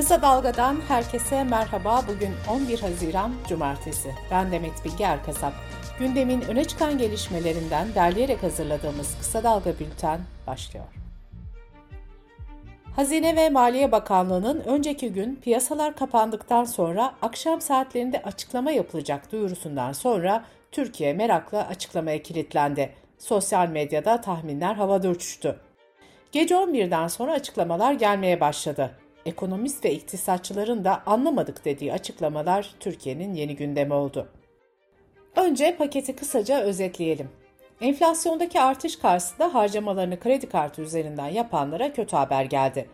Kısa Dalga'dan herkese merhaba. Bugün 11 Haziran Cumartesi. Ben Demet Bilge Erkasap. Gündemin öne çıkan gelişmelerinden derleyerek hazırladığımız Kısa Dalga Bülten başlıyor. Hazine ve Maliye Bakanlığı'nın önceki gün piyasalar kapandıktan sonra akşam saatlerinde açıklama yapılacak duyurusundan sonra Türkiye merakla açıklamaya kilitlendi. Sosyal medyada tahminler havada uçuştu. Gece 11'den sonra açıklamalar gelmeye başladı. Ekonomist ve iktisatçıların da anlamadık dediği açıklamalar Türkiye'nin yeni gündemi oldu. Önce paketi kısaca özetleyelim. Enflasyondaki artış karşısında harcamalarını kredi kartı üzerinden yapanlara kötü haber geldi.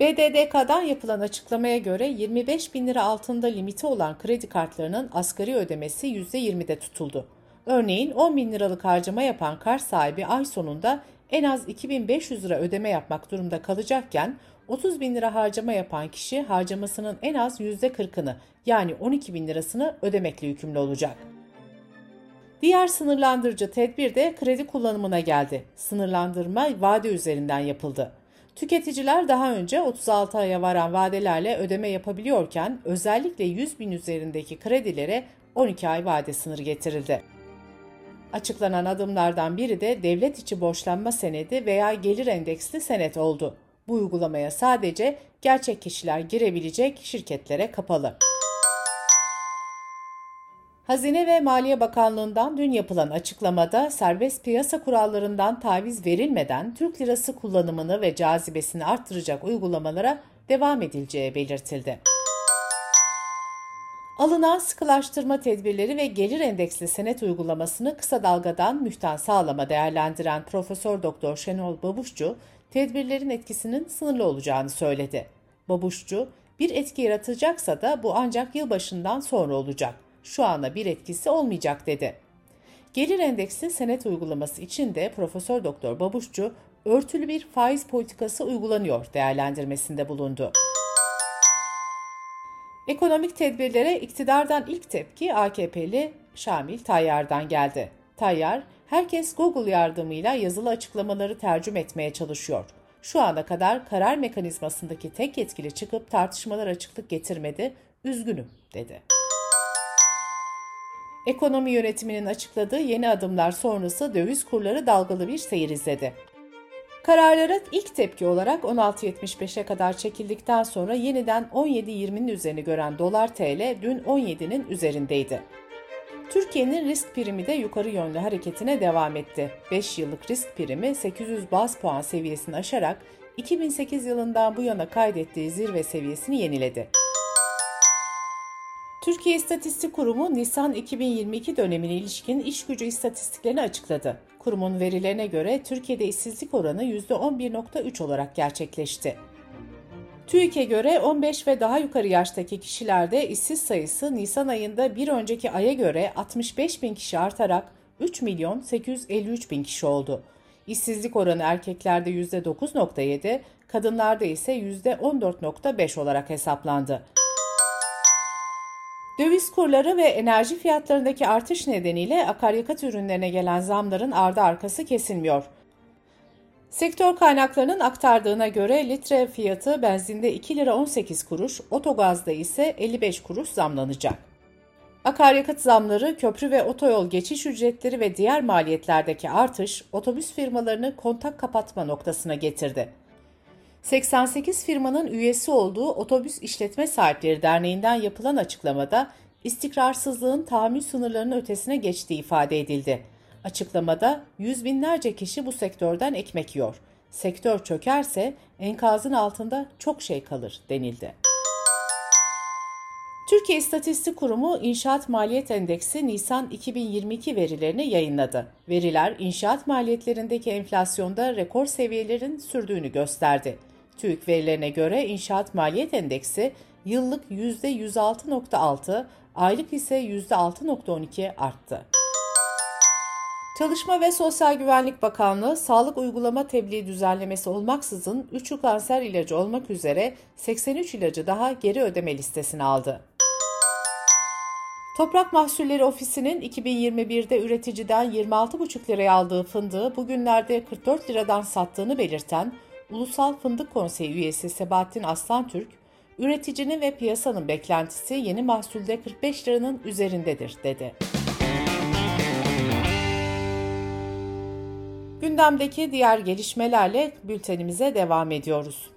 BDDK'dan yapılan açıklamaya göre 25 bin lira altında limiti olan kredi kartlarının asgari ödemesi %20'de tutuldu. Örneğin 10 bin liralık harcama yapan kart sahibi ay sonunda en az 2500 lira ödeme yapmak durumunda kalacakken 30 bin lira harcama yapan kişi harcamasının en az %40'ını yani 12 bin lirasını ödemekle yükümlü olacak. Diğer sınırlandırıcı tedbir de kredi kullanımına geldi. Sınırlandırma vade üzerinden yapıldı. Tüketiciler daha önce 36 aya varan vadelerle ödeme yapabiliyorken özellikle 100 bin üzerindeki kredilere 12 ay vade sınırı getirildi. Açıklanan adımlardan biri de devlet içi borçlanma senedi veya gelir endeksli senet oldu. Bu uygulamaya sadece gerçek kişiler girebilecek şirketlere kapalı. Hazine ve Maliye Bakanlığı'ndan dün yapılan açıklamada serbest piyasa kurallarından taviz verilmeden Türk lirası kullanımını ve cazibesini arttıracak uygulamalara devam edileceği belirtildi. Alınan sıkılaştırma tedbirleri ve gelir endeksli senet uygulamasını kısa dalgadan mühten sağlama değerlendiren Profesör Doktor Şenol Babuşçu, tedbirlerin etkisinin sınırlı olacağını söyledi. Babuşçu, bir etki yaratacaksa da bu ancak yılbaşından sonra olacak. Şu anda bir etkisi olmayacak dedi. Gelir endeksli senet uygulaması için de Profesör Doktor Babuşçu, örtülü bir faiz politikası uygulanıyor değerlendirmesinde bulundu. Ekonomik tedbirlere iktidardan ilk tepki AKP'li Şamil Tayyar'dan geldi. Tayyar, herkes Google yardımıyla yazılı açıklamaları tercüme etmeye çalışıyor. Şu ana kadar karar mekanizmasındaki tek yetkili çıkıp tartışmalar açıklık getirmedi, üzgünüm dedi. Ekonomi yönetiminin açıkladığı yeni adımlar sonrası döviz kurları dalgalı bir seyir izledi. Kararlara ilk tepki olarak 16.75'e kadar çekildikten sonra yeniden 17.20'nin üzerini gören dolar TL dün 17'nin üzerindeydi. Türkiye'nin risk primi de yukarı yönlü hareketine devam etti. 5 yıllık risk primi 800 baz puan seviyesini aşarak 2008 yılından bu yana kaydettiği zirve seviyesini yeniledi. Türkiye İstatistik Kurumu Nisan 2022 dönemine ilişkin iş gücü istatistiklerini açıkladı. Kurumun verilerine göre Türkiye'de işsizlik oranı %11.3 olarak gerçekleşti. TÜİK'e göre 15 ve daha yukarı yaştaki kişilerde işsiz sayısı Nisan ayında bir önceki aya göre 65 bin kişi artarak 3 milyon 853 bin kişi oldu. İşsizlik oranı erkeklerde %9.7, kadınlarda ise %14.5 olarak hesaplandı. Döviz kurları ve enerji fiyatlarındaki artış nedeniyle akaryakıt ürünlerine gelen zamların ardı arkası kesilmiyor. Sektör kaynaklarının aktardığına göre litre fiyatı benzinde 2 lira 18 kuruş, otogazda ise 55 kuruş zamlanacak. Akaryakıt zamları, köprü ve otoyol geçiş ücretleri ve diğer maliyetlerdeki artış otobüs firmalarını kontak kapatma noktasına getirdi. 88 firmanın üyesi olduğu Otobüs İşletme Sahipleri Derneği'nden yapılan açıklamada istikrarsızlığın tahammül sınırlarının ötesine geçtiği ifade edildi. Açıklamada yüz binlerce kişi bu sektörden ekmek yiyor. Sektör çökerse enkazın altında çok şey kalır denildi. Türkiye İstatistik Kurumu İnşaat Maliyet Endeksi Nisan 2022 verilerini yayınladı. Veriler inşaat maliyetlerindeki enflasyonda rekor seviyelerin sürdüğünü gösterdi. TÜİK verilerine göre inşaat maliyet endeksi yıllık %106.6, aylık ise %6.12 arttı. Çalışma ve Sosyal Güvenlik Bakanlığı, sağlık uygulama tebliğ düzenlemesi olmaksızın 3 kanser ilacı olmak üzere 83 ilacı daha geri ödeme listesine aldı. Toprak Mahsulleri Ofisi'nin 2021'de üreticiden 26,5 liraya aldığı fındığı bugünlerde 44 liradan sattığını belirten Ulusal Fındık Konseyi üyesi Sebahattin Aslantürk, Üreticinin ve piyasanın beklentisi yeni mahsulde 45 liranın üzerindedir, dedi. Gündemdeki diğer gelişmelerle bültenimize devam ediyoruz.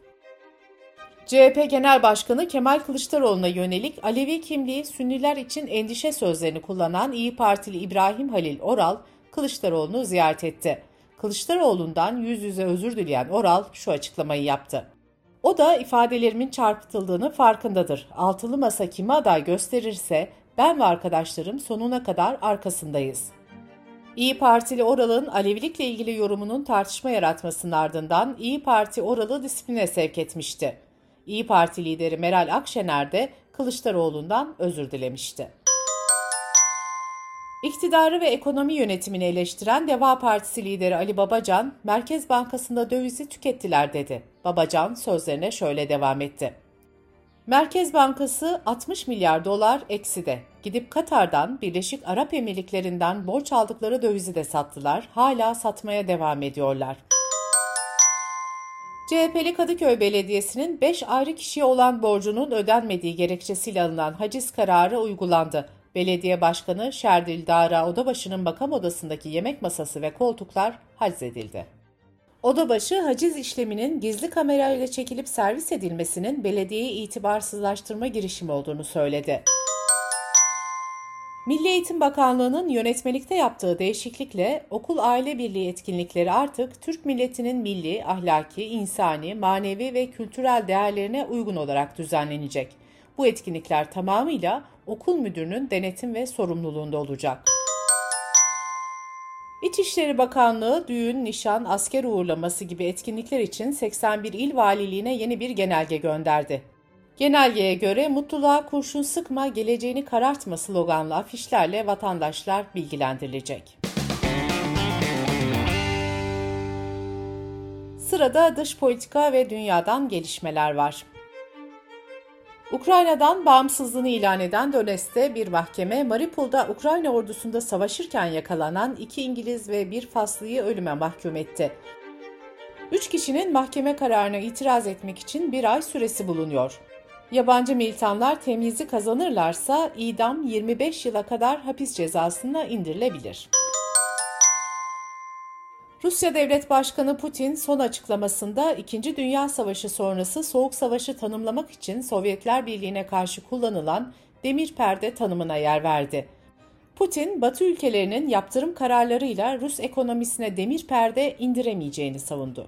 CHP Genel Başkanı Kemal Kılıçdaroğlu'na yönelik Alevi kimliği Sünniler için endişe sözlerini kullanan İyi Partili İbrahim Halil Oral, Kılıçdaroğlu'nu ziyaret etti. Kılıçdaroğlu'ndan yüz yüze özür dileyen Oral şu açıklamayı yaptı. O da ifadelerimin çarpıtıldığını farkındadır. Altılı masa kimi aday gösterirse ben ve arkadaşlarım sonuna kadar arkasındayız. İyi Partili Oral'ın Alevilikle ilgili yorumunun tartışma yaratmasının ardından İyi Parti Oral'ı disipline sevk etmişti. İyi Parti lideri Meral Akşener de Kılıçdaroğlu'ndan özür dilemişti. İktidarı ve ekonomi yönetimini eleştiren Deva Partisi lideri Ali Babacan, Merkez Bankası'nda dövizi tükettiler dedi. Babacan sözlerine şöyle devam etti. Merkez Bankası 60 milyar dolar ekside. Gidip Katar'dan, Birleşik Arap Emirlikleri'nden borç aldıkları dövizi de sattılar. Hala satmaya devam ediyorlar. CHP'li Kadıköy Belediyesi'nin 5 ayrı kişiye olan borcunun ödenmediği gerekçesiyle alınan haciz kararı uygulandı. Belediye Başkanı Şerdil Dara Odabaşı'nın bakam odasındaki yemek masası ve koltuklar haciz edildi. Odabaşı haciz işleminin gizli kamerayla çekilip servis edilmesinin belediyeyi itibarsızlaştırma girişimi olduğunu söyledi. Milli Eğitim Bakanlığı'nın yönetmelikte yaptığı değişiklikle okul aile birliği etkinlikleri artık Türk milletinin milli, ahlaki, insani, manevi ve kültürel değerlerine uygun olarak düzenlenecek. Bu etkinlikler tamamıyla okul müdürünün denetim ve sorumluluğunda olacak. İçişleri Bakanlığı düğün, nişan, asker uğurlaması gibi etkinlikler için 81 il valiliğine yeni bir genelge gönderdi. Genelgeye göre mutluluğa kurşun sıkma, geleceğini karartma sloganlı afişlerle vatandaşlar bilgilendirilecek. Sırada dış politika ve dünyadan gelişmeler var. Ukrayna'dan bağımsızlığını ilan eden Donetsk'te bir mahkeme Mariupol'da Ukrayna ordusunda savaşırken yakalanan iki İngiliz ve bir Faslıyı ölüme mahkum etti. Üç kişinin mahkeme kararına itiraz etmek için bir ay süresi bulunuyor. Yabancı militanlar temyizi kazanırlarsa idam 25 yıla kadar hapis cezasına indirilebilir. Rusya Devlet Başkanı Putin son açıklamasında 2. Dünya Savaşı sonrası Soğuk Savaşı tanımlamak için Sovyetler Birliği'ne karşı kullanılan demir perde tanımına yer verdi. Putin, Batı ülkelerinin yaptırım kararlarıyla Rus ekonomisine demir perde indiremeyeceğini savundu.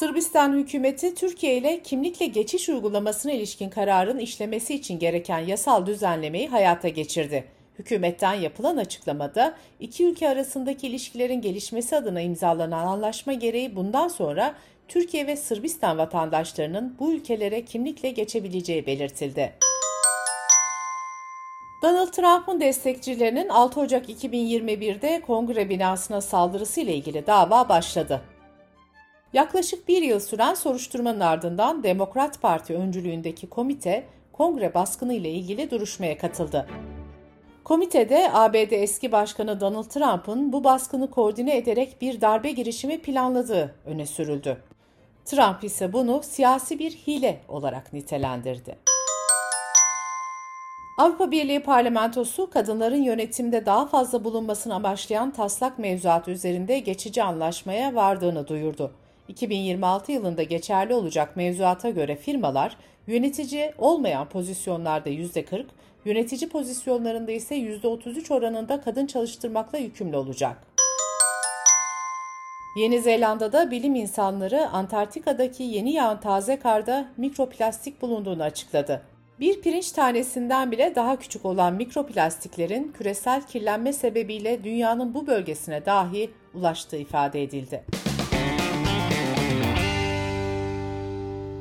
Sırbistan hükümeti Türkiye ile kimlikle geçiş uygulamasına ilişkin kararın işlemesi için gereken yasal düzenlemeyi hayata geçirdi. Hükümetten yapılan açıklamada iki ülke arasındaki ilişkilerin gelişmesi adına imzalanan anlaşma gereği bundan sonra Türkiye ve Sırbistan vatandaşlarının bu ülkelere kimlikle geçebileceği belirtildi. Donald Trump'ın destekçilerinin 6 Ocak 2021'de kongre binasına saldırısı ile ilgili dava başladı. Yaklaşık bir yıl süren soruşturmanın ardından Demokrat Parti öncülüğündeki komite kongre baskını ile ilgili duruşmaya katıldı. Komitede ABD eski başkanı Donald Trump'ın bu baskını koordine ederek bir darbe girişimi planladığı öne sürüldü. Trump ise bunu siyasi bir hile olarak nitelendirdi. Avrupa Birliği Parlamentosu kadınların yönetimde daha fazla bulunmasını amaçlayan taslak mevzuat üzerinde geçici anlaşmaya vardığını duyurdu. 2026 yılında geçerli olacak mevzuata göre firmalar yönetici olmayan pozisyonlarda %40, yönetici pozisyonlarında ise %33 oranında kadın çalıştırmakla yükümlü olacak. Yeni Zelanda'da bilim insanları Antarktika'daki yeni yağan taze karda mikroplastik bulunduğunu açıkladı. Bir pirinç tanesinden bile daha küçük olan mikroplastiklerin küresel kirlenme sebebiyle dünyanın bu bölgesine dahi ulaştığı ifade edildi.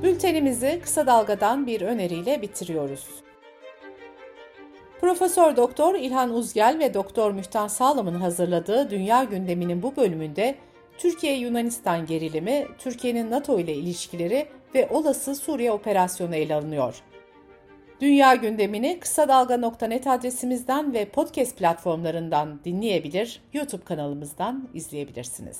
Bültenimizi kısa dalgadan bir öneriyle bitiriyoruz. Profesör Doktor İlhan Uzgel ve Doktor Mühtan Sağlam'ın hazırladığı Dünya Gündemi'nin bu bölümünde Türkiye-Yunanistan gerilimi, Türkiye'nin NATO ile ilişkileri ve olası Suriye operasyonu ele alınıyor. Dünya gündemini kısa dalga.net adresimizden ve podcast platformlarından dinleyebilir, YouTube kanalımızdan izleyebilirsiniz.